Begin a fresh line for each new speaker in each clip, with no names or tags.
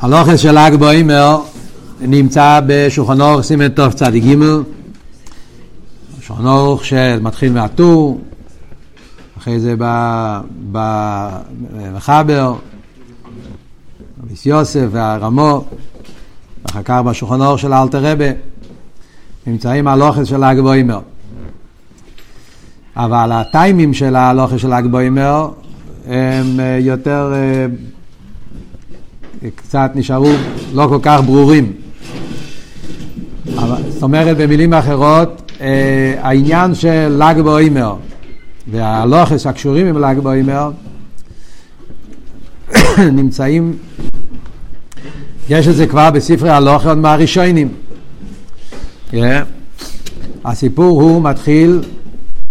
הלוכס של ל"ג בעומר נמצא בשולחן אורך סימן תוף צדיק ג' שולחן אורך שמתחיל מהטור אחרי זה במחבר רביס יוסף והרמו ואחר כך בשולחן אורך של אלתר רבה נמצאים הלוכס של ל"ג בעומר אבל הטיימים של הלוכס של ל"ג בעומר הם יותר קצת נשארו לא כל כך ברורים. אבל, זאת אומרת, במילים אחרות, אה, העניין של ל"ג בעומר והלוכס הקשורים עם ל"ג בעומר נמצאים, יש את זה כבר בספרי הלוכס עוד מהראשונים. Yeah. הסיפור הוא מתחיל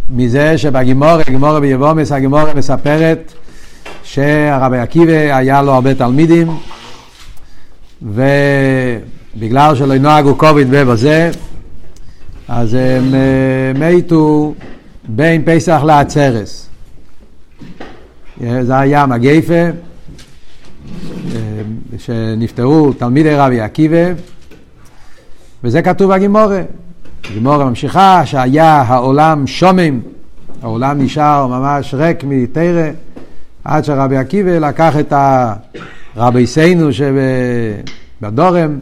מזה שבגימורי, גימורי ביבומס, הגימורי מספרת שהרבי עקיבא היה לו הרבה תלמידים ובגלל שלא נוהגו קוביד בזה, אז הם מתו בין פסח לעצרס. זה היה מגייפה, שנפטרו תלמידי רבי עקיבא, וזה כתוב בגימורה. הגימורה ממשיכה שהיה העולם שומם, העולם נשאר ממש ריק מתרא, עד שרבי עקיבא לקח את הרבי סיינו שבדורם,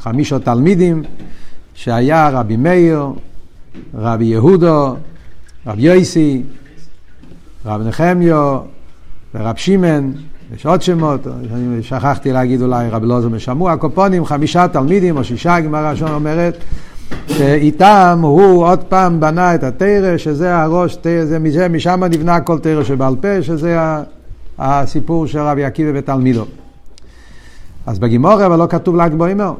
חמישו תלמידים, שהיה רבי מאיר, רבי יהודו, רבי יויסי, רב נחמיו ורב שמן, יש עוד שמות, אני שכחתי להגיד אולי רבי לוזו משמעו, הקופונים, חמישה תלמידים או שישה, גמרא ראשון אומרת, שאיתם הוא עוד פעם בנה את התרא, שזה הראש, זה, משם נבנה כל תרא שבעל פה, שזה הסיפור של רבי עקיבא ותלמידו. אז בגימור אבל לא כתוב ל"ג בעומר,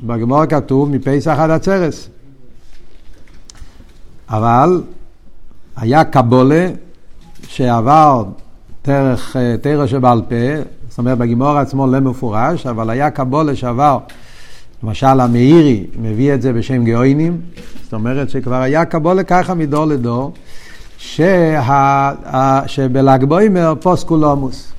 בגימור כתוב מפסח עד עצרס. אבל היה קבולה שעבר דרך תרא שבעל פה, זאת אומרת בגימור עצמו לא מפורש, אבל היה קבולה שעבר, למשל המאירי מביא את זה בשם גאוינים, זאת אומרת שכבר היה קבולה ככה מדור לדור, שה, שבל"ג בוימר פוסקו לומוס.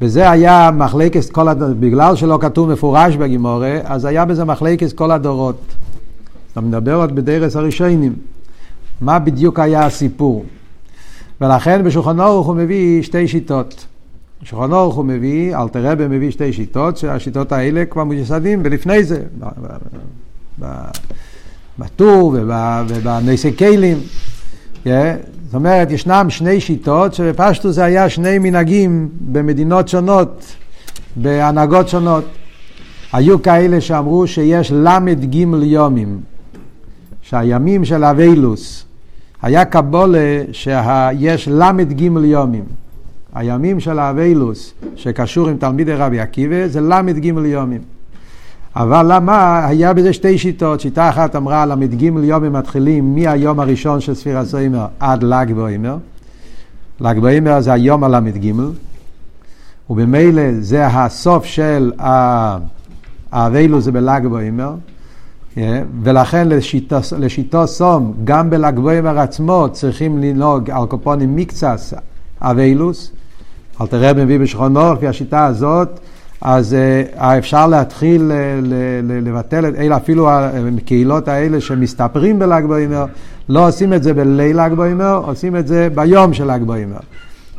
וזה היה מחלקת כל הדורות, בגלל שלא כתוב מפורש בגימורה, אז היה בזה מחלקת כל הדורות. אתה מדבר עוד בדרס הראשונים. מה בדיוק היה הסיפור? ולכן בשולחן אורך הוא מביא שתי שיטות. בשולחן אורך הוא מביא, אלתר רבי מביא שתי שיטות, שהשיטות האלה כבר מיוסדים, ולפני זה, בטור ובנסי כלים. Yeah, זאת אומרת, ישנם שני שיטות שבפשטו זה היה שני מנהגים במדינות שונות, בהנהגות שונות. היו כאלה שאמרו שיש ל"ג יומים, שהימים של אביילוס, היה קבולה שיש ל"ג יומים. הימים של האביילוס שקשור עם תלמידי רבי עקיבא זה ל"ג יומים. אבל למה, היה בזה שתי שיטות. שיטה אחת אמרה ל"ג יומים מתחילים מהיום הראשון של ספירת סוימר עד ל"ג בעומר. ל"ג בעומר זה היום הל"ג, ובמילא זה הסוף של האבילו זה בל"ג בעומר. ולכן לשיטו, סום, גם בל"ג בעומר עצמו צריכים לנהוג על קופונים מקצס אבילוס. אל תראה מביא בשכון אורך, לפי השיטה הזאת, אז uh, אפשר להתחיל uh, לבטל את אלה, אפילו הקהילות האלה שמסתפרים בל"ג בעומר, לא עושים את זה בליל ל"ג בעומר, עושים את זה ביום של ל"ג בעומר.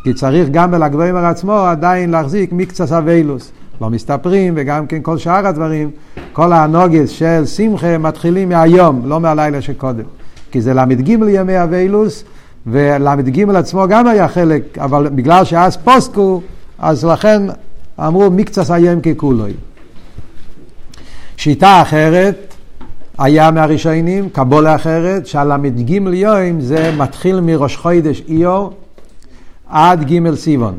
כי צריך גם בל"ג בעומר עצמו עדיין להחזיק מקצת אביילוס. לא מסתפרים, וגם כן כל שאר הדברים, כל הנוגס של שמחה מתחילים מהיום, לא מהלילה שקודם. כי זה ל"ג ימי אביילוס, ול"ג עצמו גם היה חלק, אבל בגלל שאז פוסקו, אז לכן אמרו מקצס הים ככולוי. שיטה אחרת היה מהראשונים, קבולה אחרת, שהל"ג יום זה מתחיל מראש חודש איור עד ג' סיבון,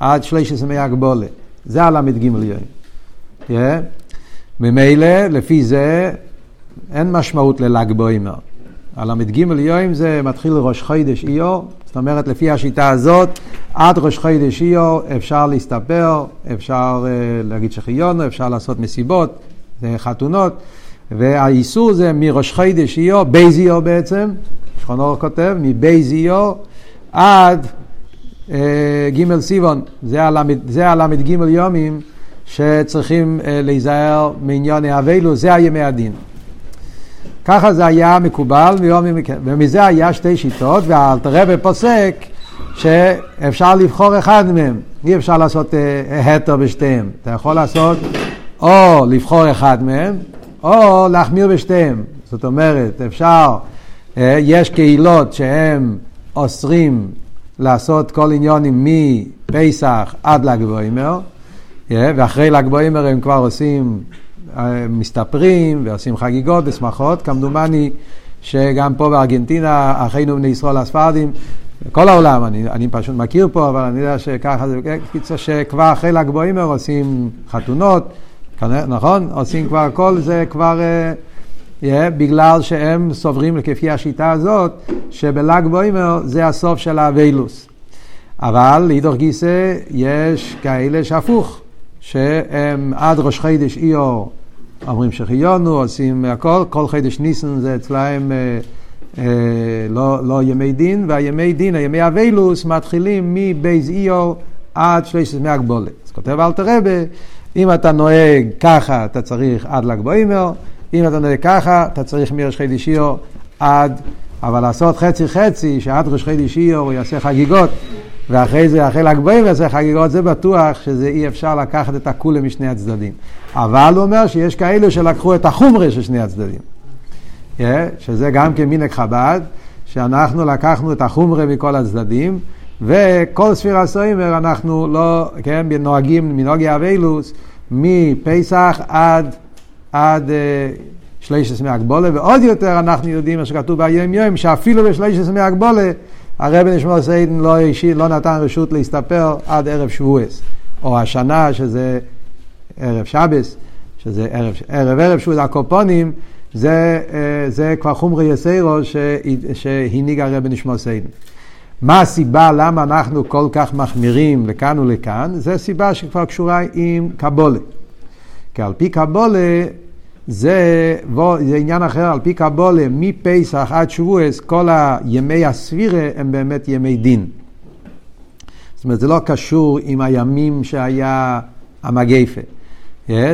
עד שלוש עשרה הגבולה. זה הל"ג יום. ממילא, לפי זה, אין משמעות לל"ג בוימר. הל"ג יום זה מתחיל ראש חודש איור, זאת אומרת, לפי השיטה הזאת, עד ראש חודש איו אפשר להסתפר, אפשר uh, להגיד שחיונו, אפשר לעשות מסיבות, חתונות, והאיסור זה מראש חודש איו, בייז איו בעצם, שכונור כותב, מבייז איו עד uh, ג' סיבון, זה הל"ג יומים שצריכים אה, להיזהר מעניין האבלו, זה הימי הדין. ככה זה היה מקובל, ומזה היה שתי שיטות, והאלתרבה פוסק שאפשר לבחור אחד מהם, אי אפשר לעשות התר בשתיהם. אתה יכול לעשות או לבחור אחד מהם, או להחמיר בשתיהם. זאת אומרת, אפשר, יש קהילות שהם אוסרים לעשות כל עניונים מפסח עד ל"ג בעומר, ואחרי ל"ג הם כבר עושים, מסתפרים ועושים חגיגות ושמחות, כמדומני שגם פה בארגנטינה, אחינו בני ישראל הספרדים, כל העולם, אני, אני פשוט מכיר פה, אבל אני יודע שככה זה, קיצור שכבר אחרי ל"ג בעומר עושים חתונות, נכון? עושים כבר הכל, זה כבר... Yeah, בגלל שהם סוברים כפי השיטה הזאת, שבל"ג בעומר זה הסוף של האבילוס. אבל לאידוך גיסא יש כאלה שהפוך, שהם עד ראש חידש איור אומרים שחיונו, עושים הכל, כל חידש ניסן זה אצלהם אה, אה, לא, לא ימי דין, והימי דין, הימי אבילוס, מתחילים מבייז איור עד שלושת ימי הגבולת. אז כותב אלתר רבה, אם אתה נוהג ככה, אתה צריך עד ל"ג בעומר, אם אתה נוהג ככה, אתה צריך מראש חידש איור עד, אבל לעשות חצי חצי, שעד ראש חידש איור הוא יעשה חגיגות, ואחרי זה, אחרי ל"ג יעשה חגיגות, זה בטוח שזה אי אפשר לקחת את הכולה משני הצדדים. אבל הוא אומר שיש כאלו שלקחו את החומרה של שני הצדדים. Yeah, שזה גם כמינק חב"ד, שאנחנו לקחנו את החומרה מכל הצדדים, וכל ספירה סוימר אנחנו לא, כן, נוהגים מנהוגי אביילוס, מפסח עד, עד uh, שלישס מהגבולה, ועוד יותר אנחנו יודעים מה שכתוב ביום יום, שאפילו בשלישס מהגבולה, הרבי נשמור סיידן לא, לא נתן רשות להסתפר עד ערב שבועס, או השנה שזה ערב שבס, שזה ערב ערב, ערב שהוא הקופונים, זה, אה, זה כבר חומרי יסיירו שהנהיג הרבי נשמור סיידן. מה הסיבה למה אנחנו כל כך מחמירים לכאן ולכאן? זה סיבה שכבר קשורה עם קבולה. כי על פי קבולה זה, זה עניין אחר, על פי קבולה, מפסח עד שבועס, כל הימי הספירה הם באמת ימי דין. זאת אומרת, זה לא קשור עם הימים שהיה המגפה.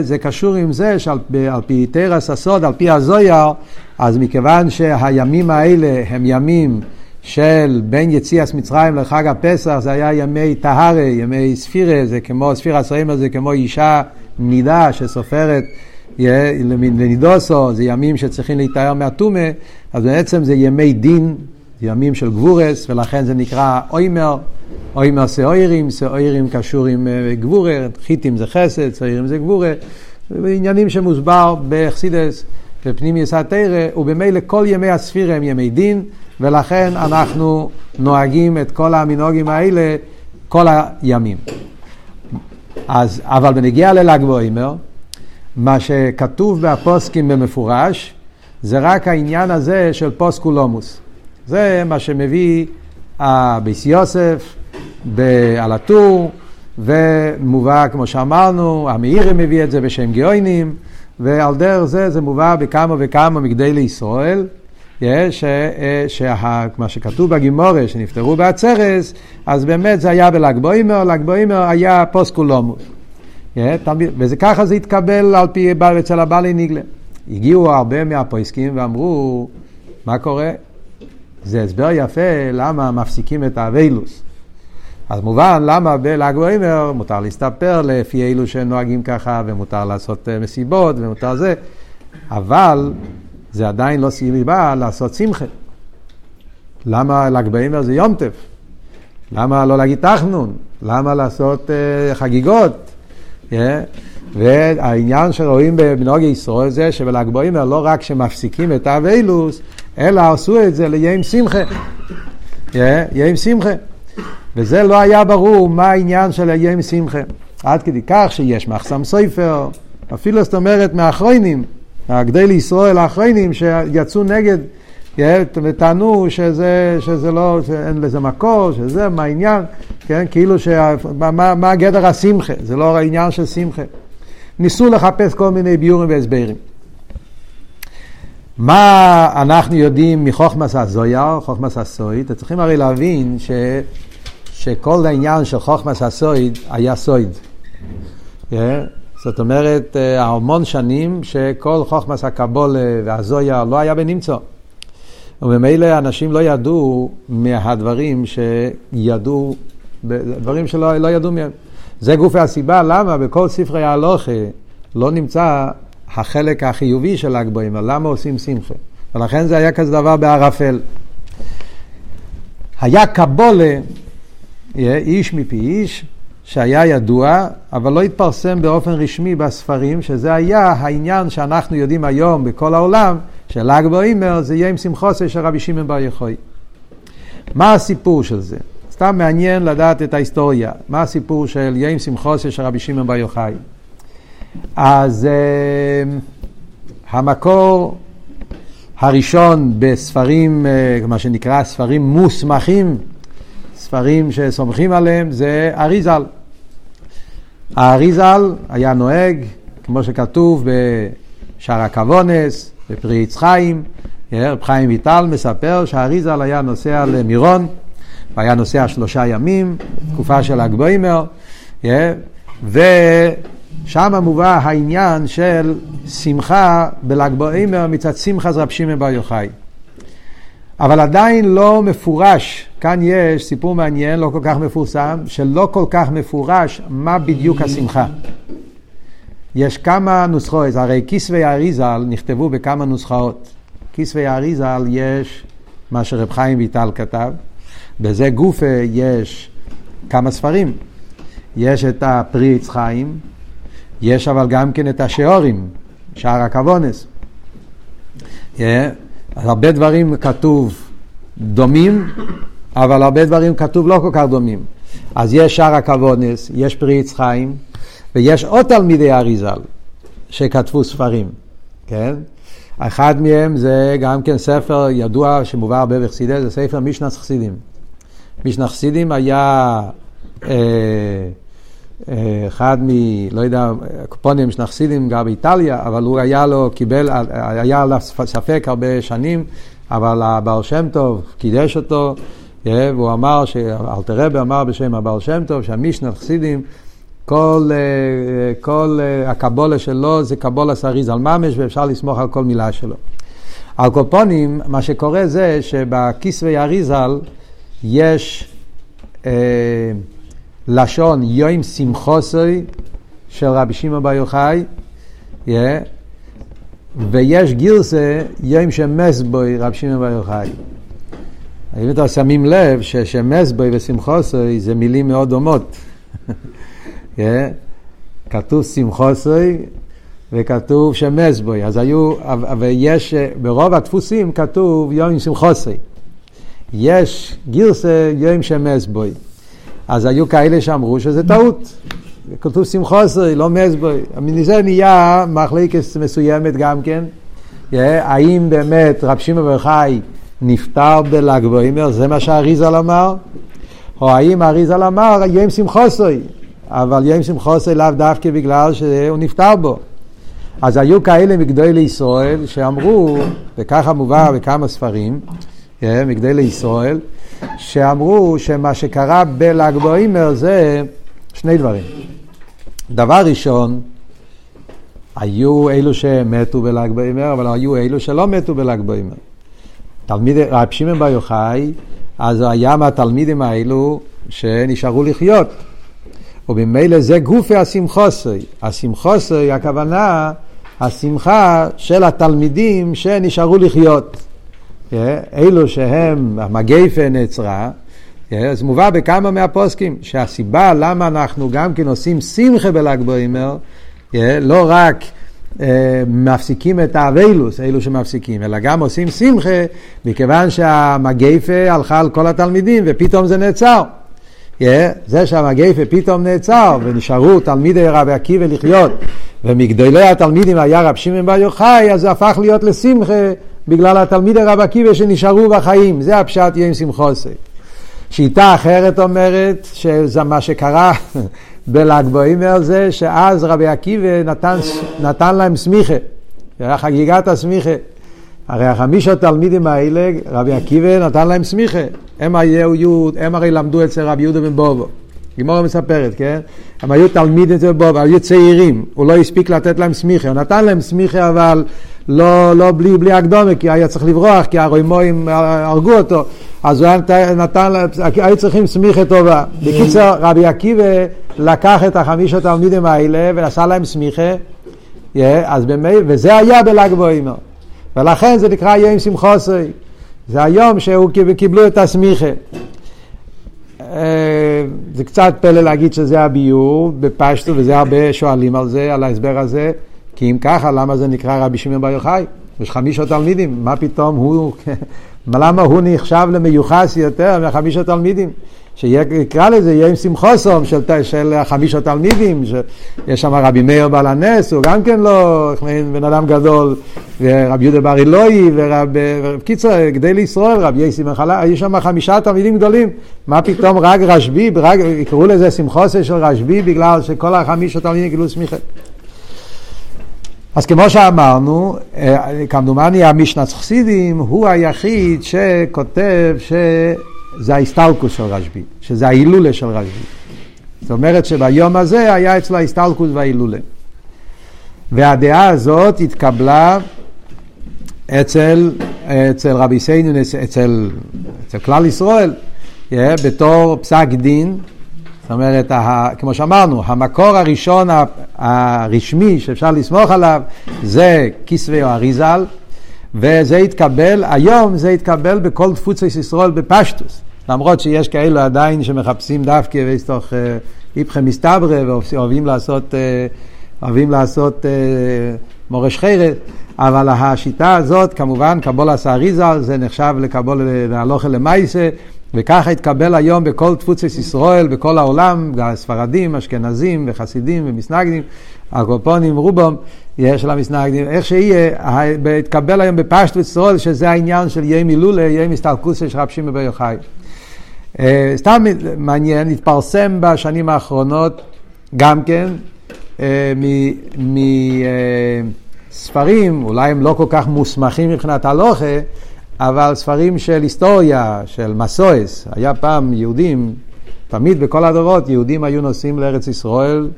זה קשור עם זה שעל פי תרס הסוד, על פי הזויר, אז מכיוון שהימים האלה הם ימים של בין יציאס מצרים לחג הפסח, זה היה ימי טהרה, ימי ספירה, זה כמו, ספירה סוימר זה כמו אישה נידה שסופרת לנידוסו, זה ימים שצריכים להתאר מהטומה, אז בעצם זה ימי דין, זה ימים של גבורס, ולכן זה נקרא אוימר, אוימר סאוירים, סאוירים קשור עם אה, גבורה, חיטים זה חסד, סאוירים זה גבורה, עניינים שמוסבר בחסידס בפנימיוס התרא, ובמילא כל ימי הספירה הם ימי דין, ולכן אנחנו נוהגים את כל המנהוגים האלה כל הימים. אז, אבל בנגיע לל"ג בעומר, מה שכתוב בהפוסקים במפורש, זה רק העניין הזה של פוסקולומוס. זה מה שמביא הביס יוסף על הטור, ומובא, כמו שאמרנו, המאירי מביא את זה בשם גאונים, ועל דרך זה זה מובא בכמה וכמה מגדי לישראל. שמה שכתוב בגימורה, שנפטרו בעצרס, אז באמת זה היה בל"ג בעומר, ל"ג בעומר היה פוסקולומוס. וזה ככה זה התקבל על פי, אצל הבעלי ניגלה. הגיעו הרבה מהפויסקים ואמרו, מה קורה? זה הסבר יפה למה מפסיקים את האבילוס. אז מובן למה בל"ג בעומר מותר להסתפר לפי אלו שנוהגים ככה, ומותר לעשות אה, מסיבות, ומותר זה, אבל זה עדיין לא סיבה לעשות שמחה. למה ל"ג בעומר זה יום טף? למה לא להגיד תחנון? למה לעשות uh, חגיגות? והעניין שרואים בנוגי ישראל זה שבל"ג בעומר לא רק שמפסיקים את האבילוס, אלא עשו את זה ליום שמחה. יום שמחה. וזה לא היה ברור מה העניין של היום שמחה. עד כדי כך שיש מחסם סופר, אפילו זאת אומרת מהאחרונים, הגדי לישראל האחרונים שיצאו נגד וטענו שזה, שזה לא, שאין לזה מקור, שזה, מה העניין, כן, כאילו, שה, מה, מה גדר השמחה, זה לא העניין של שמחה. ניסו לחפש כל מיני ביורים והסברים. מה אנחנו יודעים מחוכמס הזויר, חוכמס הסויד? אתם צריכים הרי להבין ש, שכל העניין של חוכמס הסויד היה סויד. Yeah? זאת אומרת, אה, המון שנים שכל חוכמס הקבולה והזויה לא היה בנמצא. וממילא אנשים לא ידעו מהדברים שידעו, דברים שלא לא ידעו מהם. זה גופי הסיבה למה בכל ספרי ההלוכה לא נמצא החלק החיובי של ל"ג בעומר, למה עושים שמחה. ולכן זה היה כזה דבר בערפל. היה קבולה, איש מפי איש, שהיה ידוע, אבל לא התפרסם באופן רשמי בספרים, שזה היה העניין שאנחנו יודעים היום בכל העולם, של"ג בעומר זה יהיה עם שמחוסי של רבי שמעון בר יחוי. מה הסיפור של זה? סתם מעניין לדעת את ההיסטוריה. מה הסיפור של יהיה עם שמחוסי של רבי שמעון בר יוחאי? אז uh, המקור הראשון בספרים, uh, מה שנקרא ספרים מוסמכים, ספרים שסומכים עליהם, זה אריזל. האריזל היה נוהג, כמו שכתוב בשער הכוונס, בפרי עץ חיים, רב חיים ויטל מספר שהאריזל היה נוסע למירון, והיה נוסע שלושה ימים, תקופה של הגבוימר, ושם מובא העניין של שמחה בל"ג בעומר מצד שמחה רב שמעון בר יוחאי. אבל עדיין לא מפורש, כאן יש סיפור מעניין, לא כל כך מפורסם, שלא כל כך מפורש מה בדיוק השמחה. יש כמה נוסחאות, הרי כסבי האריזל נכתבו בכמה נוסחאות. כסבי האריזל יש מה שרב חיים ויטל כתב, בזה גופה יש כמה ספרים. יש את הפרי עץ חיים, יש אבל גם כן את השעורים, שער הכוונס. Yeah. הרבה דברים כתוב דומים, אבל הרבה דברים כתוב לא כל כך דומים. אז יש שער הכוונס, יש פרי עץ חיים, ויש עוד תלמידי אריזל שכתבו ספרים, כן? אחד מהם זה גם כן ספר ידוע שמובא הרבה בחסידי, זה ספר משנס חסידים. משנס חסידים היה אה, אה, אחד מ... לא יודע, קופונים של חסידים גר באיטליה, אבל הוא היה לו, קיבל, היה לו ספק הרבה שנים, אבל הבעל שם טוב קידש אותו, אה, והוא אמר, אלתר אמר בשם הבעל שם טוב, שהמשנת חסידים כל, אה, כל אה, הקבולה שלו זה קבולה סריז על ממש ואפשר לסמוך על כל מילה שלו. על קופונים, מה שקורה זה שבכיסוי אריזל יש אה, לשון יוים שמחוסוי של רבי שמעון בר יוחאי, yeah, ויש גירסה יוים שמסבוי רבי שמעון בר יוחאי. אם אתם שמים לב ששמסבוי ושמחוסוי זה מילים מאוד דומות. כן? כתוב שמחוסוי וכתוב שמזבוי, אז היו, ויש, ברוב הדפוסים כתוב יום שמחוסוי. יש גירסה יום שמזבוי. אז היו כאלה שאמרו שזה טעות. כתוב שמחוסוי, לא מזבוי. מזה נהיה מחלקת מסוימת גם כן. האם באמת רב שמעון בר חי נפטר בל"ג בעומר, זה מה שאריזל אמר? או האם אריזל אמר יום שמחוסוי? אבל יום שמחוסי לאו דווקא בגלל שהוא נפטר בו. אז היו כאלה מגדולי ישראל שאמרו, וככה מובא בכמה ספרים, כן, מגדולי ישראל, שאמרו שמה שקרה בל"ג בעומר זה שני דברים. דבר ראשון, היו אלו שמתו בל"ג בעומר, אבל היו אלו שלא מתו בל"ג בעומר. תלמיד רב שמעון בר יוחאי, אז היה מהתלמידים האלו שנשארו לחיות. וממילא זה גופי השמחוסי. השמחוסי, הכוונה, השמחה של התלמידים שנשארו לחיות. אה, אלו שהם, המגייפה נעצרה, אה, אז מובא בכמה מהפוסקים, שהסיבה למה אנחנו גם כן עושים שמחה בל"ג בעומר, אה, לא רק מפסיקים את האבילוס, אלו שמפסיקים, אלא גם עושים שמחה, מכיוון שהמגייפה הלכה על כל התלמידים ופתאום זה נעצר. Yeah, זה שהמגפה פתאום נעצר ונשארו תלמידי רבי עקיבא לחיות. ומגדולי התלמידים היה רב שמעון בר יוחאי אז זה הפך להיות לשמחה בגלל התלמידי רבי עקיבא שנשארו בחיים. זה הפשט יום שמחוסי. שיטה אחרת אומרת שזה מה שקרה בל"ג בעומר זה שאז רבי עקיבא נתן, נתן להם סמיכה, חגיגת הסמיכה הרי החמישה תלמידים האלה, רבי עקיבא נתן להם סמיכה. הם היו, הם הרי למדו אצל רבי יהודה בן בובו. גימורה מספרת, כן? הם היו תלמידים אצל בוב, היו צעירים, הוא לא הספיק לתת להם סמיכה, הוא נתן להם סמיכה אבל לא, לא בלי, בלי הקדומה, כי היה צריך לברוח, כי הרוימואים הרגו אותו, אז הוא נתן, היו צריכים סמיכה טובה. בקיצור, רבי עקיבא לקח את החמישה תלמידים האלה ועשה להם סמיכה, yeah, אז במי, וזה היה בל"ג בוימר. ולכן זה נקרא יום שמחוסי. זה היום שהוא קיבלו את הסמיכה. אה, זה קצת פלא להגיד שזה הביור בפשטו, וזה הרבה שואלים על זה, על ההסבר הזה, כי אם ככה, למה זה נקרא רבי שמעון בר יוחאי? יש חמישה תלמידים, מה פתאום הוא, למה הוא נחשב למיוחס יותר מחמישה תלמידים? שיקרא לזה, יהיה עם שמחוסום של, של חמישה תלמידים, שיש שם רבי מאיר בעל הנס, הוא גם כן לא בן אדם גדול, ורבי יהודה בר אילוי, ורבי, קיצור, גדי לישראל, רבי יסי מחלה, יש שם חמישה תלמידים גדולים, מה פתאום רק רשב"י, יקראו לזה שמחוסה של רשב"י, בגלל שכל החמישה תלמידים גילו סמיכה. אז כמו שאמרנו, אה, כמדומני המשנת חסידים הוא היחיד שכותב שזה ההסתלקוס של רשב"י, שזה ההילולה של רשב"י. זאת אומרת שביום הזה היה אצלו ההסתלקוס וההילולה. והדעה הזאת התקבלה אצל, אצל רבי סיינון, אצל, אצל כלל ישראל, yeah, בתור פסק דין זאת אומרת, כמו שאמרנו, המקור הראשון הרשמי שאפשר לסמוך עליו זה כסבי או אריזל, וזה התקבל, היום זה התקבל בכל תפוצי ישראל בפשטוס. למרות שיש כאלו עדיין שמחפשים דווקא ויסתוך אה, איפכם מסתברא ואוהבים לעשות, אה, אוהבים לעשות אה, מורש חרת, אבל השיטה הזאת, כמובן, קבול עשה אריזל, זה נחשב לקבול להלוכה למייסה, וככה התקבל היום בכל תפוצת ישראל, בכל העולם, ספרדים, אשכנזים וחסידים ומסנגדים, הקופונים, רובם, יש לה מסנגדים, איך שיהיה, התקבל היום בפשטות ישראל, שזה העניין של ימי הילולה, ימי הסתלקוסה של רב שמעון בר יוחאי. אה, סתם מעניין, התפרסם בשנים האחרונות גם כן אה, מספרים, אולי הם לא כל כך מוסמכים מבחינת הלוכה, אבל ספרים של היסטוריה, של מסויס, היה פעם יהודים, תמיד בכל הדורות יהודים היו נוסעים לארץ ישראל,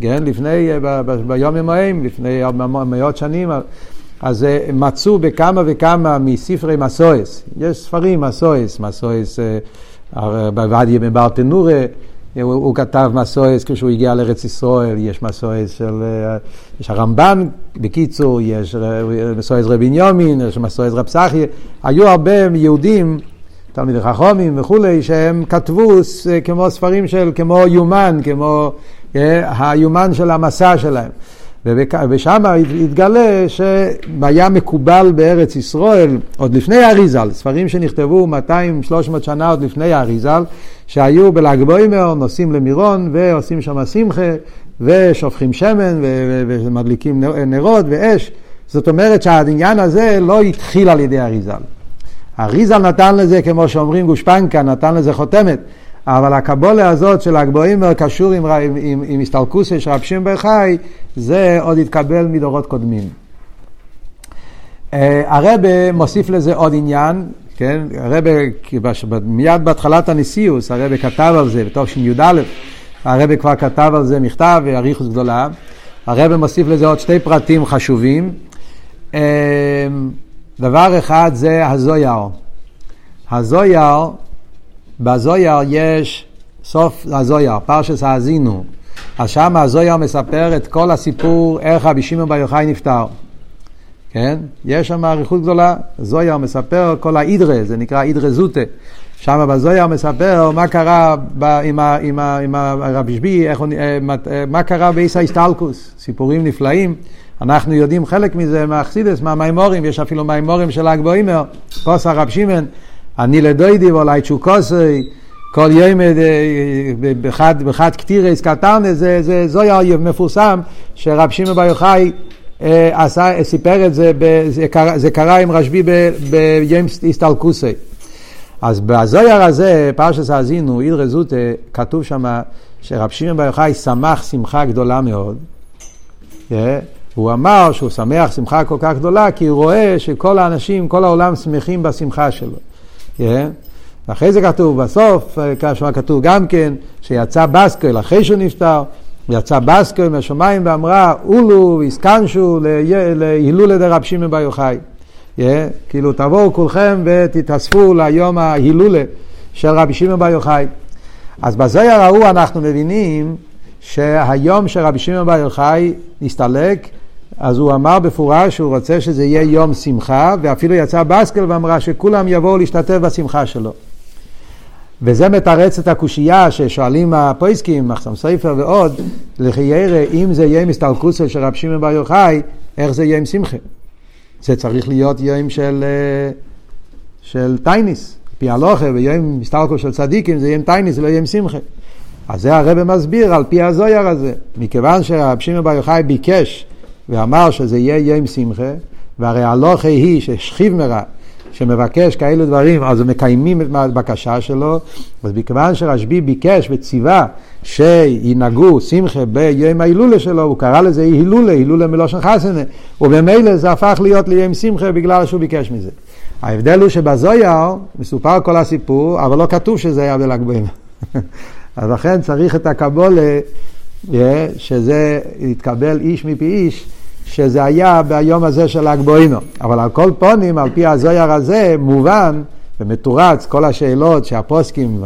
כן, לפני, ב, ב, ימוהם, לפני מאות שנים, אז אה, מצאו בכמה וכמה מספרי מסויס, יש ספרים מסויס, מסויס אה, בעבדיה בבר תנורה, הוא, הוא כתב מסויס כשהוא הגיע לארץ ישראל, יש מסויס של, אה, יש הרמב"ן, בקיצור, יש מסויס רבי בנימין, יש מסויס רב סחי, היו הרבה יהודים, תלמידי חכומים וכולי, שהם כתבו כמו ספרים של, כמו יומן, כמו אה, היומן של המסע שלהם. ושם התגלה שהיה מקובל בארץ ישראל, עוד לפני האריזל, ספרים שנכתבו 200-300 שנה עוד לפני האריזל, שהיו בל"ג בוימר, נוסעים למירון ועושים שם שמחה ושופכים שמן ומדליקים נרות ואש. זאת אומרת שהעניין הזה לא התחיל על ידי האריזל. האריזל נתן לזה, כמו שאומרים גושפנקה, נתן לזה חותמת. אבל הקבולה הזאת של הגבוהים קשור עם, עם, עם, עם הסתלקוסי של רב שמעון חי, זה עוד התקבל מדורות קודמים. Uh, הרבה מוסיף לזה עוד עניין, כן? הרבה, מיד בהתחלת הנשיאוס, הרבה כתב על זה, בתוך שי"א, הרבה כבר כתב על זה מכתב ואריכוס גדולה. הרבה מוסיף לזה עוד שתי פרטים חשובים. Uh, דבר אחד זה הזויר. הזויר בזויר יש סוף הזויר, פרשס האזינו. אז שם הזויר מספר את כל הסיפור איך רבי שמעון בר יוחאי נפטר. כן? יש שם אריכות גדולה. זויר מספר כל האידרה, זה נקרא אידרה זוטה. שם בזויר מספר מה קרה ב, עם, ה, עם, ה, עם הרבי שבי, איך, אה, אה, מה קרה באיסא איסטלקוס, סיפורים נפלאים. אנחנו יודעים חלק מזה מהאכסידס, מהמימורים, יש אפילו מימורים של הגבוהימר, כוס הרב שמעון. אני לדוידי ואולי צ'וקוסי, כל יום אה, בחד, בחד קטירס קטרנס, זה, זה זויה מפורסם שרב שמעון בר יוחאי אה, סיפר את זה, זה קרה, זה קרה עם רשב"י ביום הסתלקוסי. אז בזויר הזה, פרשס האזינו, עיר רזוטה, כתוב שם שרב שמעון בר יוחאי שמח שמחה גדולה מאוד. אה, הוא אמר שהוא שמח שמחה כל כך גדולה כי הוא רואה שכל האנשים, כל העולם שמחים בשמחה שלו. Yeah. ואחרי זה כתוב בסוף, כאשר כתוב גם כן, שיצא בסקל אחרי שהוא נפטר, יצא בסקל מהשמיים ואמרה, אולו והסכנשו להילולה דרב שמעון בר יוחאי. Yeah, כאילו תבואו כולכם ותתאספו ליום ההילולה של רבי שמעון בר יוחאי. אז בזויר ההוא אנחנו מבינים שהיום שרבי שמעון בר יוחאי נסתלק, אז הוא אמר בפורש שהוא רוצה שזה יהיה יום שמחה, ואפילו יצא בסקל ואמרה שכולם יבואו להשתתף בשמחה שלו. וזה מתרץ את הקושייה ששואלים הפויסקים, מחסם ספר ועוד, לחיירה, אם זה יהיה מסתלקוסו של רב שמעון בר יוחאי, איך זה יהיה עם שמחה? זה צריך להיות יום של, אה, של טייניס, פי הלוכה, ויום מסתלקוס של צדיקים זה יהיה עם טייניס, זה לא יהיה עם שמחה. אז זה הרב מסביר על פי הזויר הזה. מכיוון שרב שמעון בר יוחאי ביקש ואמר שזה יהיה יום שמחה, והרי הלוכה היא ששכיב מרע, שמבקש כאלו דברים, אז מקיימים את הבקשה שלו, אז מכיוון שרשב"י ביקש וציווה שינהגו שמחה ביום ההילולה שלו, הוא קרא לזה הילולה, הילולה מלושן חסנה, וממילא זה הפך להיות ליום שמחה בגלל שהוא ביקש מזה. ההבדל הוא שבזויר מסופר כל הסיפור, אבל לא כתוב שזה היה בל"ג. אז לכן צריך את הקבולה, שזה יתקבל איש מפי איש, שזה היה ביום הזה של ל"ג בעמר. אבל על כל פונים, על פי הזויר הזה, מובן ומתורץ כל השאלות שהפוסקים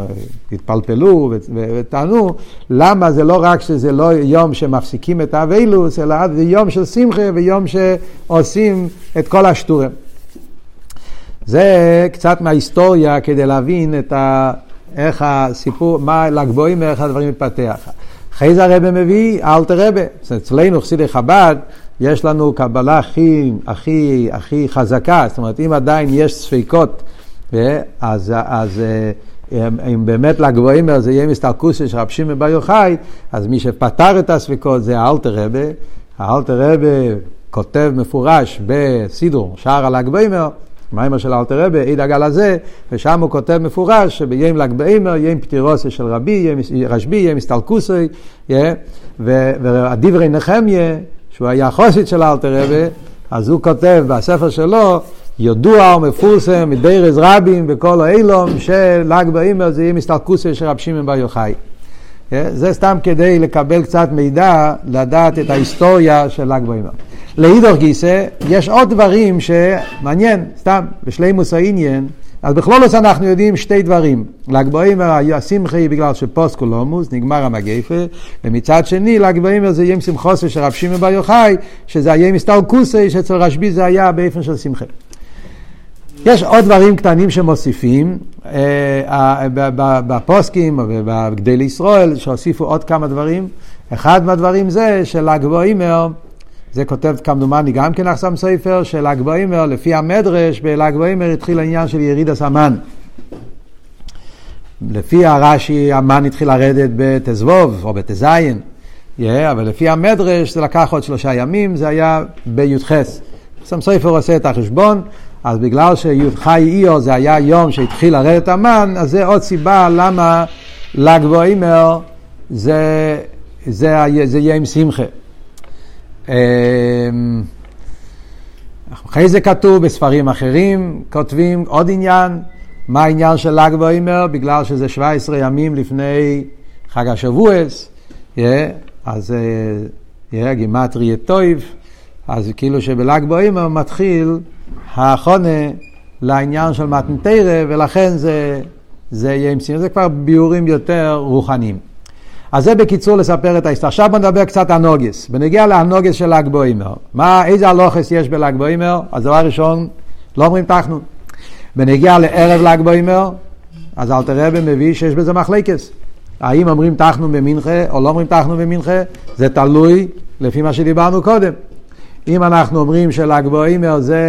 התפלפלו וטענו, למה זה לא רק שזה לא יום שמפסיקים את האבילוס, אלא זה יום של שמחה ויום שעושים את כל השטורים. זה קצת מההיסטוריה כדי להבין את ה... איך הסיפור, מה ל"ג בעומר, איך הדברים מתפתח. אחרי זה הרב מביא אלתר רבה. אצלנו, חסידי חב"ד, יש לנו קבלה הכי, הכי, הכי חזקה. זאת אומרת, אם עדיין יש ספקות, אה, אז, אז אה, אם באמת ל"ג בעומר זה יהיה מסתלקוסי של רב שמעון בר יוחאי, אז מי שפתר את הספקות זה האלתר רבה. האלתר רבה כותב מפורש בסידור, שער הל"ג בעומר, מיימר של אלתר רבי, עיד הגל הזה, ושם הוא כותב מפורש שביום ל"ג בעמר, יום פטירוסי של רבי, רשב"י, יום הסתלקוסי, והדברי נחמיה, שהוא היה חוסית של אלתר רבי, אז הוא כותב בספר שלו, ידוע ומפורסם מדרז רבים בכל האילום, של"ג בעמר זה יהיה מסתלקוסי של רב שמעון בר יוחאי. זה סתם כדי לקבל קצת מידע, לדעת את ההיסטוריה של ל"ג בעמר. לאידור גיסא, יש עוד דברים שמעניין, סתם, בשלימוס העניין, אז בכלולוס אנחנו יודעים שתי דברים. ל"ג בעמר השמחה היא בגלל שפוסט קולומוס, נגמר המגפה, ומצד שני ל"ג בעמר זה ים שמחוסה של רב שמעון בר יוחאי, שזה הים מסתלקוסי, שאצל רשב"י זה היה באופן של שמחה. יש עוד דברים קטנים שמוסיפים אה, בפוסקים ובגדי לישראל, שהוסיפו עוד כמה דברים. אחד מהדברים זה של"ג בעמר זה כותב כמדומני גם כן אחסם ספר של ל"ג בעומר, לפי המדרש בל"ג בעומר התחיל העניין של יריד הסמן. לפי הרש"י המן התחיל לרדת בתזבוב או בתזיין, yeah, אבל לפי המדרש זה לקח עוד שלושה ימים, זה היה בי"ח. אחסם ספר עושה את החשבון, אז בגלל שי"ח איו זה היה יום שהתחיל לרדת המן, אז זה עוד סיבה למה ל"ג בעומר זה, זה, זה, זה יהיה עם שמחה. אמ, אחרי זה כתוב בספרים אחרים, כותבים עוד עניין, מה העניין של ל"ג בעומר, בגלל שזה 17 ימים לפני חג השבועס, yeah, אז yeah, גימטרי טויב, אז כאילו שבל"ג בעומר מתחיל החונה לעניין של מתנתרא, ולכן זה, זה יהיה עם סיום, זה כבר ביורים יותר רוחניים. אז זה בקיצור לספר את ההיסטוריה. עכשיו בוא נדבר קצת על נוגס. בנגיע להנוגס של ל"ג בעומר. מה, איזה הלוכס יש בל"ג בעומר? אז דבר ראשון, לא אומרים תחנו. בנגיע לערב ל"ג בעומר, אז אל תראה מביא שיש בזה מחלקס. האם אומרים תחנו במנחה או לא אומרים תחנו במנחה, זה תלוי לפי מה שדיברנו קודם. אם אנחנו אומרים של"ג בעומר זה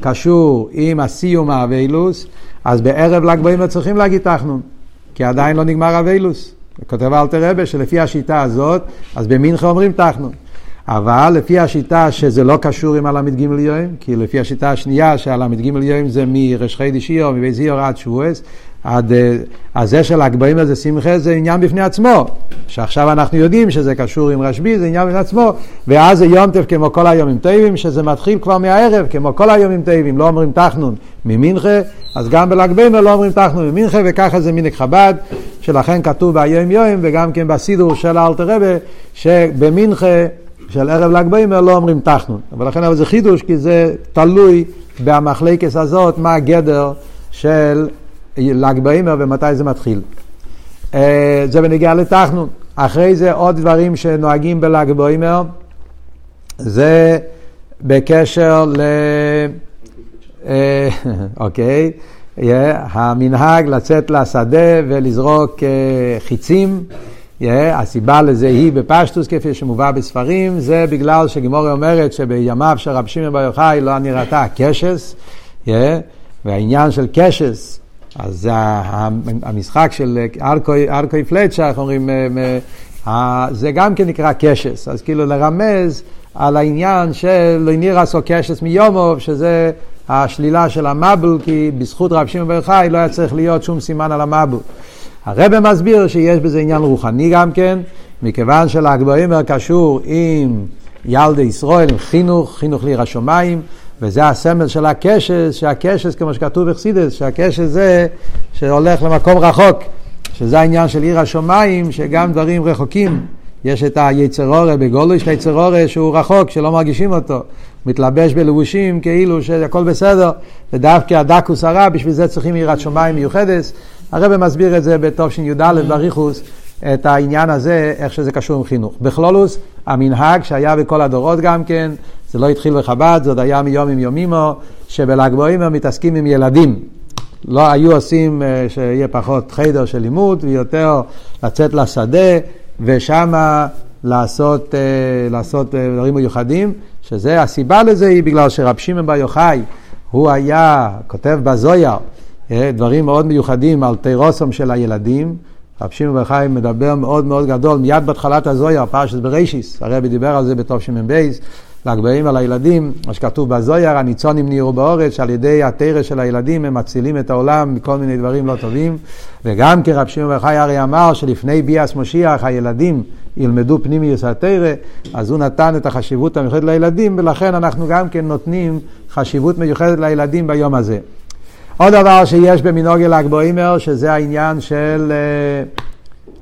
קשור עם הסיום האבילוס, אז בערב ל"ג בעומר צריכים להגיד תחנו, כי עדיין לא נגמר אבילוס. כותב אלתר רבה שלפי השיטה הזאת, אז במנחה אומרים תחנון. אבל לפי השיטה שזה לא קשור עם הל"ג יום, כי לפי השיטה השנייה שהל"ג יום זה מרש חידיש איור, מבית זיור עד שבועס, עד, אז זה של הגבוהים הזה שמחה זה עניין בפני עצמו, שעכשיו אנחנו יודעים שזה קשור עם רשב"י, זה עניין בפני עצמו, ואז זה יום טף כמו כל היומים טובים, שזה מתחיל כבר מהערב, כמו כל היומים טובים, לא אומרים תחנון ממנחה, אז גם בל"ג בימר לא אומרים תחנון ממנחה, וככה זה מנהג חב"ד, שלכן כתוב ביום יום, וגם כן בסידור של האלתר רבה, שבמנחה של ערב ל"ג בימר לא אומרים תחנון. ולכן אבל זה חידוש, כי זה תלוי במחלקס הזאת, מה הגדר של ל"ג בעימר ומתי זה מתחיל. אה, זה בנגיעה לתחנון. אחרי זה עוד דברים שנוהגים בל"ג בעימר, זה בקשר ל... אה, אוקיי, המנהג לצאת לשדה ולזרוק אה, חיצים. הסיבה לזה היא בפשטוס, כפי שמובא בספרים, זה בגלל שגימורי אומרת שבימיו של רב שמעון בר יוחאי לא נראתה הקשס, והעניין של קשס אז המשחק של ארקוי פלצ'ה, איך אומרים, זה גם כן נקרא קשס, אז כאילו לרמז על העניין של לא נירס או קשס מיומוב, שזה השלילה של המבול, כי בזכות רב שמעון בר חי לא היה צריך להיות שום סימן על המבול. הרב מסביר שיש בזה עניין רוחני גם כן, מכיוון שלהגבוהים קשור עם ילדי ישראל, עם חינוך, חינוך לעיר השמיים. וזה הסמל של הקשס, שהקשס, כמו שכתוב בחסידס, שהקשס זה שהולך למקום רחוק, שזה העניין של עיר השמיים, שגם דברים רחוקים, יש את היצרורה בגולו, יש את היצרורה שהוא רחוק, שלא מרגישים אותו, מתלבש בלבושים כאילו שהכל בסדר, ודווקא הדקוס הרע, בשביל זה צריכים יראת שמיים מיוחדת. הרב מסביר את זה בתשי"א בריחוס, את העניין הזה, איך שזה קשור עם חינוך. בכלולוס, המנהג שהיה בכל הדורות גם כן, זה לא התחיל בחב"ד, זה עוד היה מיום עם יומימו, שבל"ג בעומר מתעסקים עם ילדים. לא היו עושים אה, שיהיה פחות חדר של לימוד, ויותר לצאת לשדה, ושמה לעשות, אה, לעשות אה, דברים מיוחדים, שזה, הסיבה לזה היא בגלל שרב שמעון בר יוחאי, הוא היה, כותב בזויר, דברים מאוד מיוחדים על תירוסום של הילדים. רב שמעון בר יוחאי מדבר מאוד מאוד גדול, מיד בהתחלת הזויר, פרשת ברישיס, הרבי דיבר על זה בייס, להגבהים על הילדים, מה שכתוב בזויר, הניצונים נהיו באורץ, שעל ידי התרא של הילדים הם מצילים את העולם מכל מיני דברים לא טובים. וגם כי רב שמעון בר הרי אמר שלפני ביאס משיח הילדים ילמדו פנימיות התורה, אז הוא נתן את החשיבות המיוחדת לילדים, ולכן אנחנו גם כן נותנים חשיבות מיוחדת לילדים ביום הזה. עוד דבר שיש במנהגי ל"ג בעומר, שזה העניין של uh,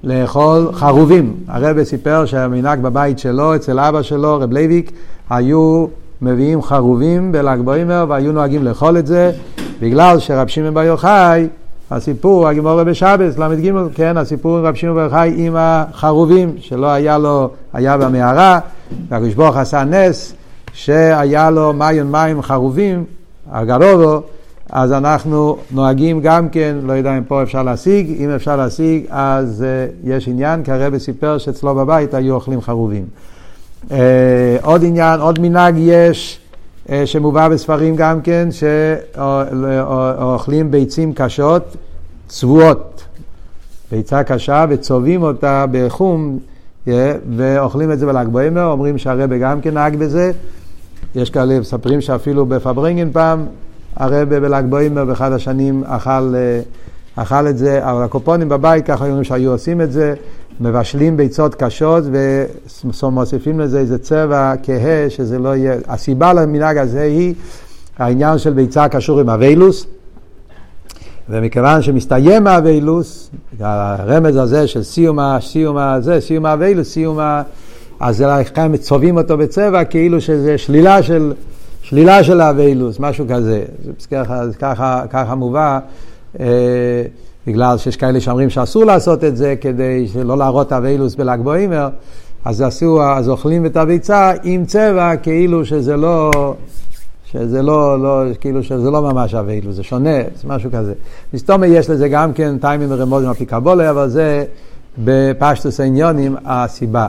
לאכול חרובים. הרב סיפר שהמנהג בבית שלו, אצל אבא שלו, רב לייביק, היו מביאים חרובים בל"ג בעומר והיו נוהגים לאכול את זה, בגלל שרב שמעון בר יוחאי, הסיפור, הגמרא בשבת, ל"ג, כן, הסיפור עם רב שמעון בר יוחאי עם החרובים, שלא היה לו, היה במערה, והקדוש ברוך עשה נס, שהיה לו מים מים חרובים, הגרובו, אז אנחנו נוהגים גם כן, לא יודע אם פה אפשר להשיג, אם אפשר להשיג אז uh, יש עניין, כי הרבי סיפר שאצלו בבית היו אוכלים חרובים. Uh, עוד עניין, עוד מנהג יש, uh, שמובא בספרים גם כן, שאוכלים ביצים קשות, צבועות. ביצה קשה וצובעים אותה בחום, yeah, ואוכלים את זה בל"ג בעמר, אומרים שהרבי גם כן נהג בזה. יש כאלה מספרים שאפילו בפברנגן פעם, הרבה בל"ג בעמר באחד השנים אכל, אה, אכל את זה, אבל הקופונים בבית ככה אומרים שהיו עושים את זה, מבשלים ביצות קשות ומוסיפים לזה איזה צבע כהה, שזה לא יהיה, הסיבה למנהג הזה היא העניין של ביצה קשור עם אביילוס, ומכיוון שמסתיים האביילוס, הרמז הזה של סיום הזה, סיום האביילוס, סיום ה... אז לכן צובעים אותו בצבע כאילו שזה שלילה של... שלילה של האביילוס, משהו כזה. ככה, ככה, ככה מובא, אה, בגלל שיש כאלה שאומרים שאסור לעשות את זה כדי שלא להראות את האביילוס בל"ג בעומר, אז עשו, אז אוכלים את הביצה עם צבע כאילו שזה לא, שזה לא, לא, כאילו שזה לא ממש אביילוס, זה שונה, זה משהו כזה. מסתומי יש לזה גם כן טיימים ורמוזים אפיקבולה, אבל זה בפשטוס העניונים הסיבה.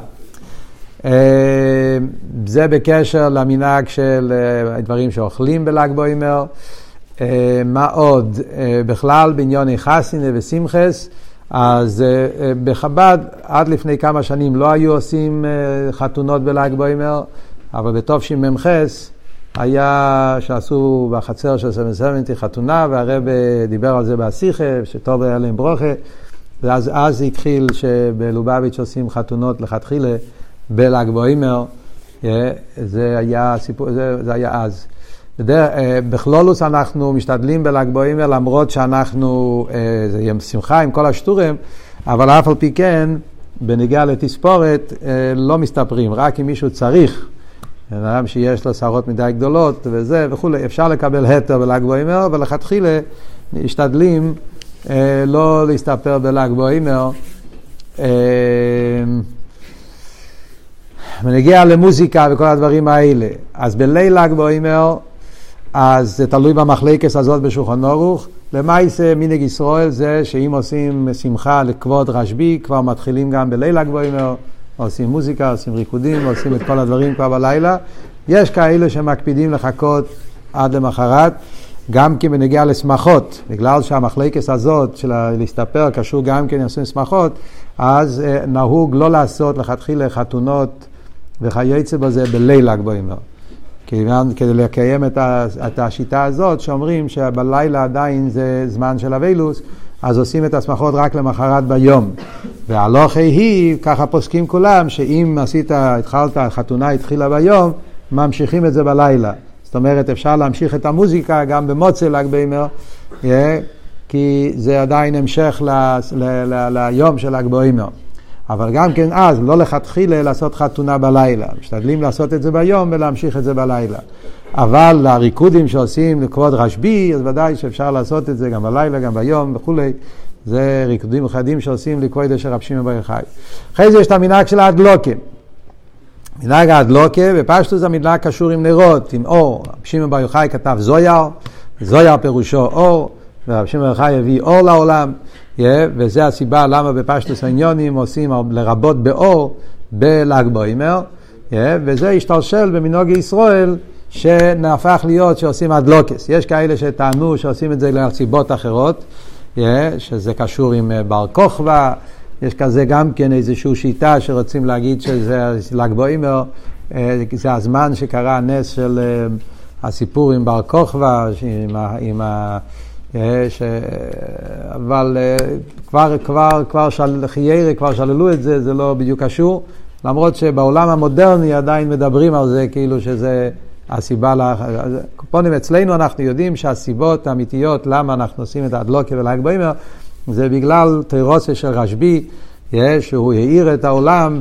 אה, זה בקשר למנהג של אה, דברים שאוכלים בל"ג בוימר. אה, מה עוד? בכלל בעניוני חסינה ושמחס, אז בחב"ד עד לפני כמה שנים לא היו עושים חתונות בל"ג בוימר, אבל בתשמ"ח היה שעשו בחצר של סמסמנטי חתונה, והרב דיבר על זה בשיחה, שטוב היה להם ברוכה. ואז אז התחיל שבלובביץ' עושים חתונות לכתחילה בל"ג בוימר, זה היה סיפור, זה, זה היה אז. בדרך, בכלולוס אנחנו משתדלים בל"ג בוימר למרות שאנחנו, זה יום שמחה עם כל השטורים, אבל אף על פי כן, בנגיעה לתספורת, לא מסתפרים, רק אם מישהו צריך. בן אדם שיש לו שערות מדי גדולות וזה וכולי, אפשר לקבל התר בל"ג בוימר, ולכתחילה משתדלים אה, לא להסתפר בל"ג בוימר. אה, ונגיע למוזיקה וכל הדברים האלה. אז בליל ל"ג בוימר, אז זה תלוי במחלקס הזאת בשולחן אורוך. למעשה מנהג ישראל זה שאם עושים שמחה לכבוד רשב"י, כבר מתחילים גם בליל ל"ג בוימר. עושים מוזיקה, עושים ריקודים, עושים את כל הדברים כבר בלילה. יש כאלה שמקפידים לחכות עד למחרת, גם כי בנגיע לשמחות, בגלל שהמחלקת הזאת של להסתפר קשור גם כן לעשות שמחות, אז אה, נהוג לא לעשות לכתחילה חתונות וכיוצא בזה בליל ל"ג בעומר. כדי לקיים את, ה, את השיטה הזאת, שאומרים שבלילה עדיין זה זמן של אבילוס, אז עושים את השמחות רק למחרת ביום. והלוכי היא, ככה פוסקים כולם, שאם עשית, התחלת, החתונה התחילה ביום, ממשיכים את זה בלילה. זאת אומרת, אפשר להמשיך את המוזיקה גם במוצא ל"ג בימר, כי זה עדיין המשך ליום של ל"ג בימר. אבל גם כן אז, לא לכתחילה לעשות חתונה בלילה. משתדלים לעשות את זה ביום ולהמשיך את זה בלילה. אבל לריקודים שעושים לכבוד רשב"י, אז ודאי שאפשר לעשות את זה גם בלילה, גם ביום וכולי. זה ריקודים מיוחדים שעושים לכבוד אשר רב שמעון בר יוחאי. אחרי זה יש את המנהג של האדלוקה. מנהג האדלוקה, בפשטוס המנהג קשור עם נרות, עם אור. רב שמעון בר יוחאי כתב זויר, זויר פירושו אור, ורב שמעון בר יוחאי הביא אור לעולם, yeah, וזה הסיבה למה בפשטוס העניונים עושים לרבות באור בל"ג בוימר, yeah, וזה השתלשל במנהוג ישראל. שנהפך להיות שעושים אדלוקס. יש כאלה שטענו שעושים את זה לסיבות אחרות, שזה קשור עם אה, בר כוכבא, יש כזה גם כן איזושהי שיטה שרוצים להגיד שזה ל"ג בוימר, אה, זה הזמן שקרה הנס של אה, הסיפור עם בר כוכבא, עם, עם ה... ש... אבל כבר, כבר, כבר של... חיירה, כבר שללו את זה, זה לא בדיוק קשור, למרות שבעולם המודרני עדיין מדברים על זה כאילו שזה הסיבה, לה... פונים אצלנו אנחנו יודעים שהסיבות האמיתיות למה אנחנו עושים את האדלוקיה ול"ג בעומר זה בגלל תירוסה של רשב"י, שהוא האיר את העולם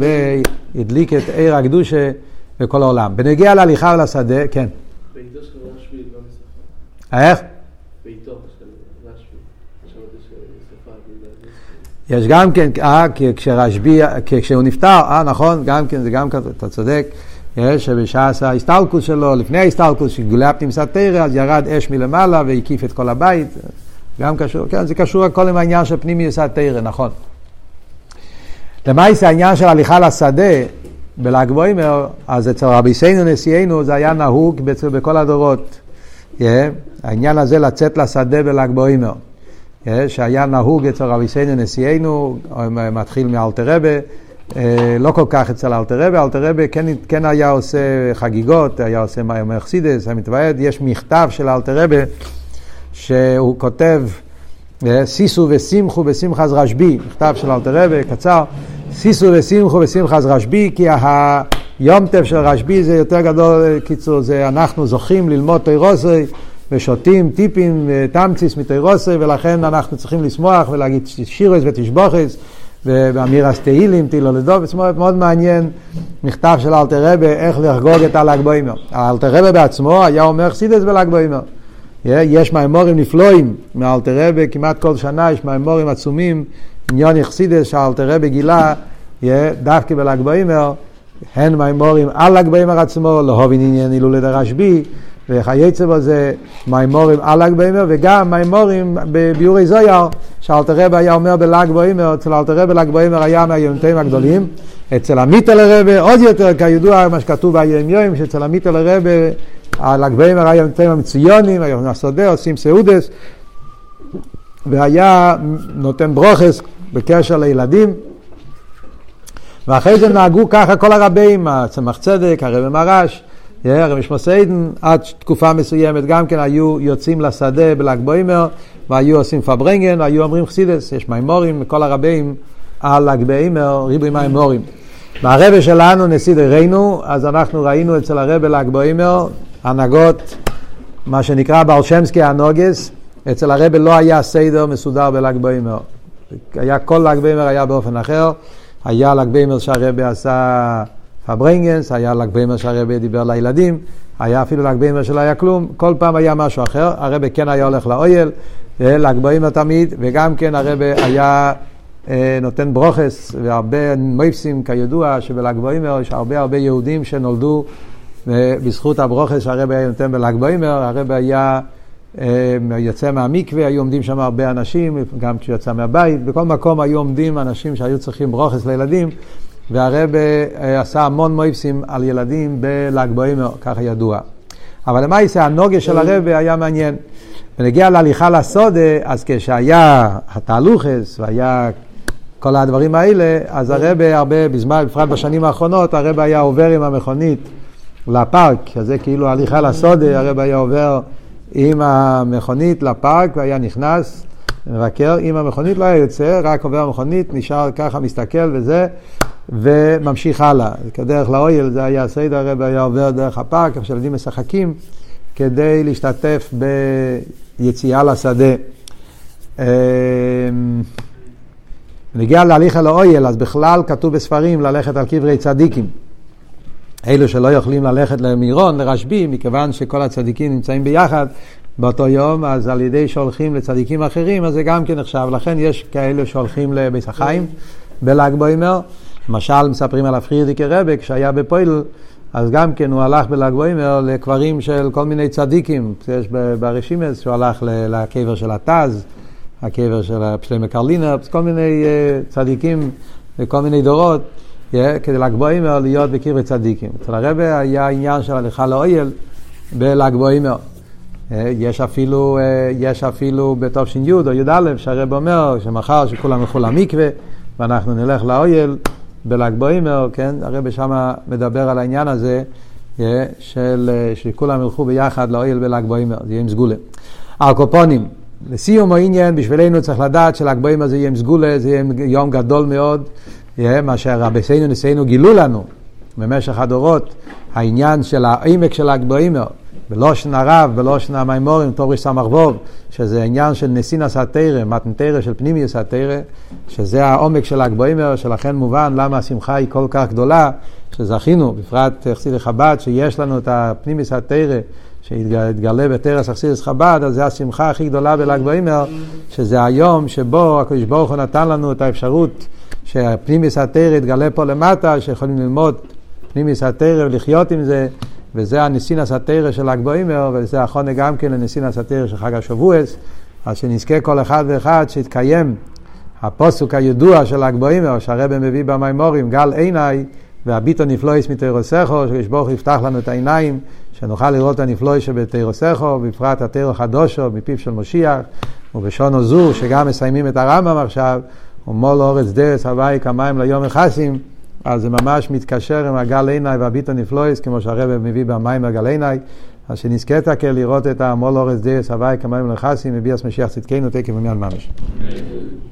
והדליק את עיר הקדושה בכל העולם. בנגיע להליכה ולשדה, כן. איך? יש גם כן, אה, כשרשב"י, כשהוא נפטר, אה, נכון, גם כן, זה גם כזה, אתה צודק. שבשעת ההסתלקוס שלו, לפני ההסתלקוס, שגולי הפנימסת תרא, אז ירד אש מלמעלה והקיף את כל הבית. גם קשור, כן, זה קשור הכל עם העניין של פנימיוס התרא, נכון. למעשה העניין של הליכה לשדה בל"ג בוימר, אז אצל רבי סיינו נשיאנו זה היה נהוג בכל הדורות. Yeah, העניין הזה לצאת לשדה בל"ג בוימר. Yeah, שהיה נהוג אצל רבי סיינו נשיאנו, מתחיל מאלתר רבה. אה, לא כל כך אצל אלתרבה, אלתרבה כן, כן היה עושה חגיגות, היה עושה מרסידס, מתוועד, יש מכתב של אלתרבה שהוא כותב אה, סיסו ושמחו בשמחת רשב"י, מכתב של אלתרבה, קצר, סיסו ושמחו בשמחת רשב"י, כי היום טף של רשב"י זה יותר גדול, אה, קיצור, זה אנחנו זוכים ללמוד תירוסי ושותים טיפים, תמציס מתירוסי, ולכן אנחנו צריכים לשמוח ולהגיד שירס ותשבוכס. ובאמירס תהילים, תהילו לדוב, מאוד מעניין מכתב של אלתר רבה, איך לחגוג את הל"ג בוימר. אלתר רבה בעצמו היה אומר חסידס בל"ג בוימר. יש מימורים נפלאים מאלתר רבה, כמעט כל שנה יש מימורים עצומים, עניון יחסידס שאלתר רבה גילה, דווקא בל"ג בוימר, הן מימורים על ל"ג בוימר עצמו, להובין עניין הילולה דרשב"י, וכייצא בזה מימורים על ל"ג בעומר וגם מימורים בביורי זויר שאלתר רבי היה אומר בל"ג בעומר, אצל אלתר רבי ל"ג בעומר היה מהיומתים הגדולים, אצל עמיתא לרבי עוד יותר כידוע מה שכתוב ביום יום שאצל עמיתא לרבי הל"ג בעומר היה יומתים המצויונים, היום השדה עושים סעודס והיה נותן ברוכס בקשר לילדים. ואחרי זה נהגו ככה כל הרבים, הצמח צדק, הרבי מרש הרב משמעסיידן עד תקופה מסוימת גם כן היו יוצאים לשדה בל"ג בוימר והיו עושים פברנגן, היו אומרים חסידס, יש מימורים מכל הרבים על ל"ג בוימר, ריבוי מימורים. והרבה שלנו, נשיא דרינו, אז אנחנו ראינו אצל הרבה ל"ג בוימר הנהגות, מה שנקרא ברשמסקי הנוגס, אצל הרבה לא היה סדר מסודר בל"ג בוימר. היה כל ל"ג בוימר היה באופן אחר, היה ל"ג בוימר שהרבה עשה פברנגנס, היה ל"ג בוימר שהרבה דיבר לילדים, היה אפילו ל"ג בוימר שלא היה כלום, כל פעם היה משהו אחר, הרבה כן היה הולך לאויל, ל"ג בוימר תמיד, וגם כן הרבה היה אה, נותן ברוכס, והרבה מויפסים כידוע שבל"ג בוימר יש הרבה הרבה יהודים שנולדו אה, בזכות הברוכס שהרבה היה נותן בל"ג בוימר, הרבה היה אה, יוצא מהמקווה, היו עומדים שם הרבה אנשים, גם כשהוא יצא מהבית, בכל מקום היו עומדים אנשים שהיו צריכים ברוכס לילדים, והרבה עשה המון מויפסים על ילדים בל"ג בוימר, ככה ידוע. אבל למעשה הנוגה של הרבה היה מעניין. ונגיע להליכה לסודה, אז כשהיה התהלוכס והיה כל הדברים האלה, אז הרבה, הרבה, בזמן, בפרט בשנים האחרונות, הרבה היה עובר עם המכונית לפארק, אז זה כאילו הליכה לסודה, הרבה היה עובר עם המכונית לפארק והיה נכנס, מבקר, עם המכונית לא היה יוצא, רק עובר המכונית, נשאר ככה, מסתכל וזה, וממשיך הלאה. כדרך לאויל זה היה סדר, הרבה היה עובר דרך הפארק, איפה שילדים משחקים, כדי להשתתף ביציאה לשדה. אמ, נגיע להליך אל האויל, אז בכלל כתוב בספרים ללכת על קברי צדיקים. אלו שלא יכולים ללכת למירון, לרשב"י, מכיוון שכל הצדיקים נמצאים ביחד באותו יום, אז על ידי שהולכים לצדיקים אחרים, אז זה גם כן נחשב. לכן יש כאלו שהולכים לביס החיים בל"ג בעומר. למשל, מספרים על הפריערדיקער רבי, כשהיה בפוילן, אז גם כן הוא הלך בל"ג בעומר לקברים של כל מיני צדיקים. יש ברשימות שהוא הלך לקבר של הט"ז. הקבר של שלמה קרלינר, כל מיני uh, צדיקים וכל מיני דורות, כדי ל"ג בעומר להיות בקברי צדיקים. אצל הרבי היה עניין של הליכה לאוהל בל"ג בעומר. Uh, יש אפילו, uh, יש אפילו בתש"י או י"א, שהרבי אומר שמחר שכולם ילכו למקווה ואנחנו נלך לאויל בל"ג בעומר, כן? הרב שמה מדבר על העניין הזה yeah, של שכולם ילכו ביחד לאויל בל"ג בעומר, זה יהיה עם סגולה. הקופונים, לסיום העניין, בשבילנו צריך לדעת של"ג בעומר זה יהיה עם סגולה, זה יהיה יום גדול מאוד, מה שרבסינו ניסינו גילו לנו במשך הדורות, העניין של העמק של ל"ג בעומר, בלושן הרב, בלושן המימורים, סמ"ך ווב, שזה עניין של נסין הסתירה, מתנתרא של פנימי הסתירה, שזה העומק של ל"ג בעומר, שלכן מובן למה השמחה היא כל כך גדולה, שזכינו, בפרט חסידי חב"ד, שיש לנו את הפנימי הסתירה. שהתגלה בתרס אכסידס חב"ד, אז זו השמחה הכי גדולה בל"ג שזה היום שבו הקדוש ברוך הוא נתן לנו את האפשרות שהפנימיס התרא יתגלה פה למטה, שיכולים ללמוד פנימיס התרא ולחיות עם זה, וזה הניסינס התרא של ל"ג בעומר, וזה החונה גם כן לניסינס התרא של חג השבועס, אז שנזכה כל אחד ואחד שיתקיים הפוסוק הידוע של ל"ג בעומר, שהרבא מביא במימורים, גל עיניי והביטו נפלויס מתירוסכו, שקדוש ברוך יפתח לנו את העיניים, שנוכל לראות את הנפלוי שבתירוסכו, בפרט התירו החדושו, מפיו של משיח, ובשונו זו, שגם מסיימים את הרמב"ם עכשיו, ומול אורץ דרס הוואי כמים ליום מכסים, אז זה ממש מתקשר עם הגל עיניי והביטו נפלויס, כמו שהרבא מביא במים הגל עיניי, אז שנזכית לראות את המול אורץ דרס הוואי כמים לכסים, מביאס משיח צדקנו תקף עניין ממש.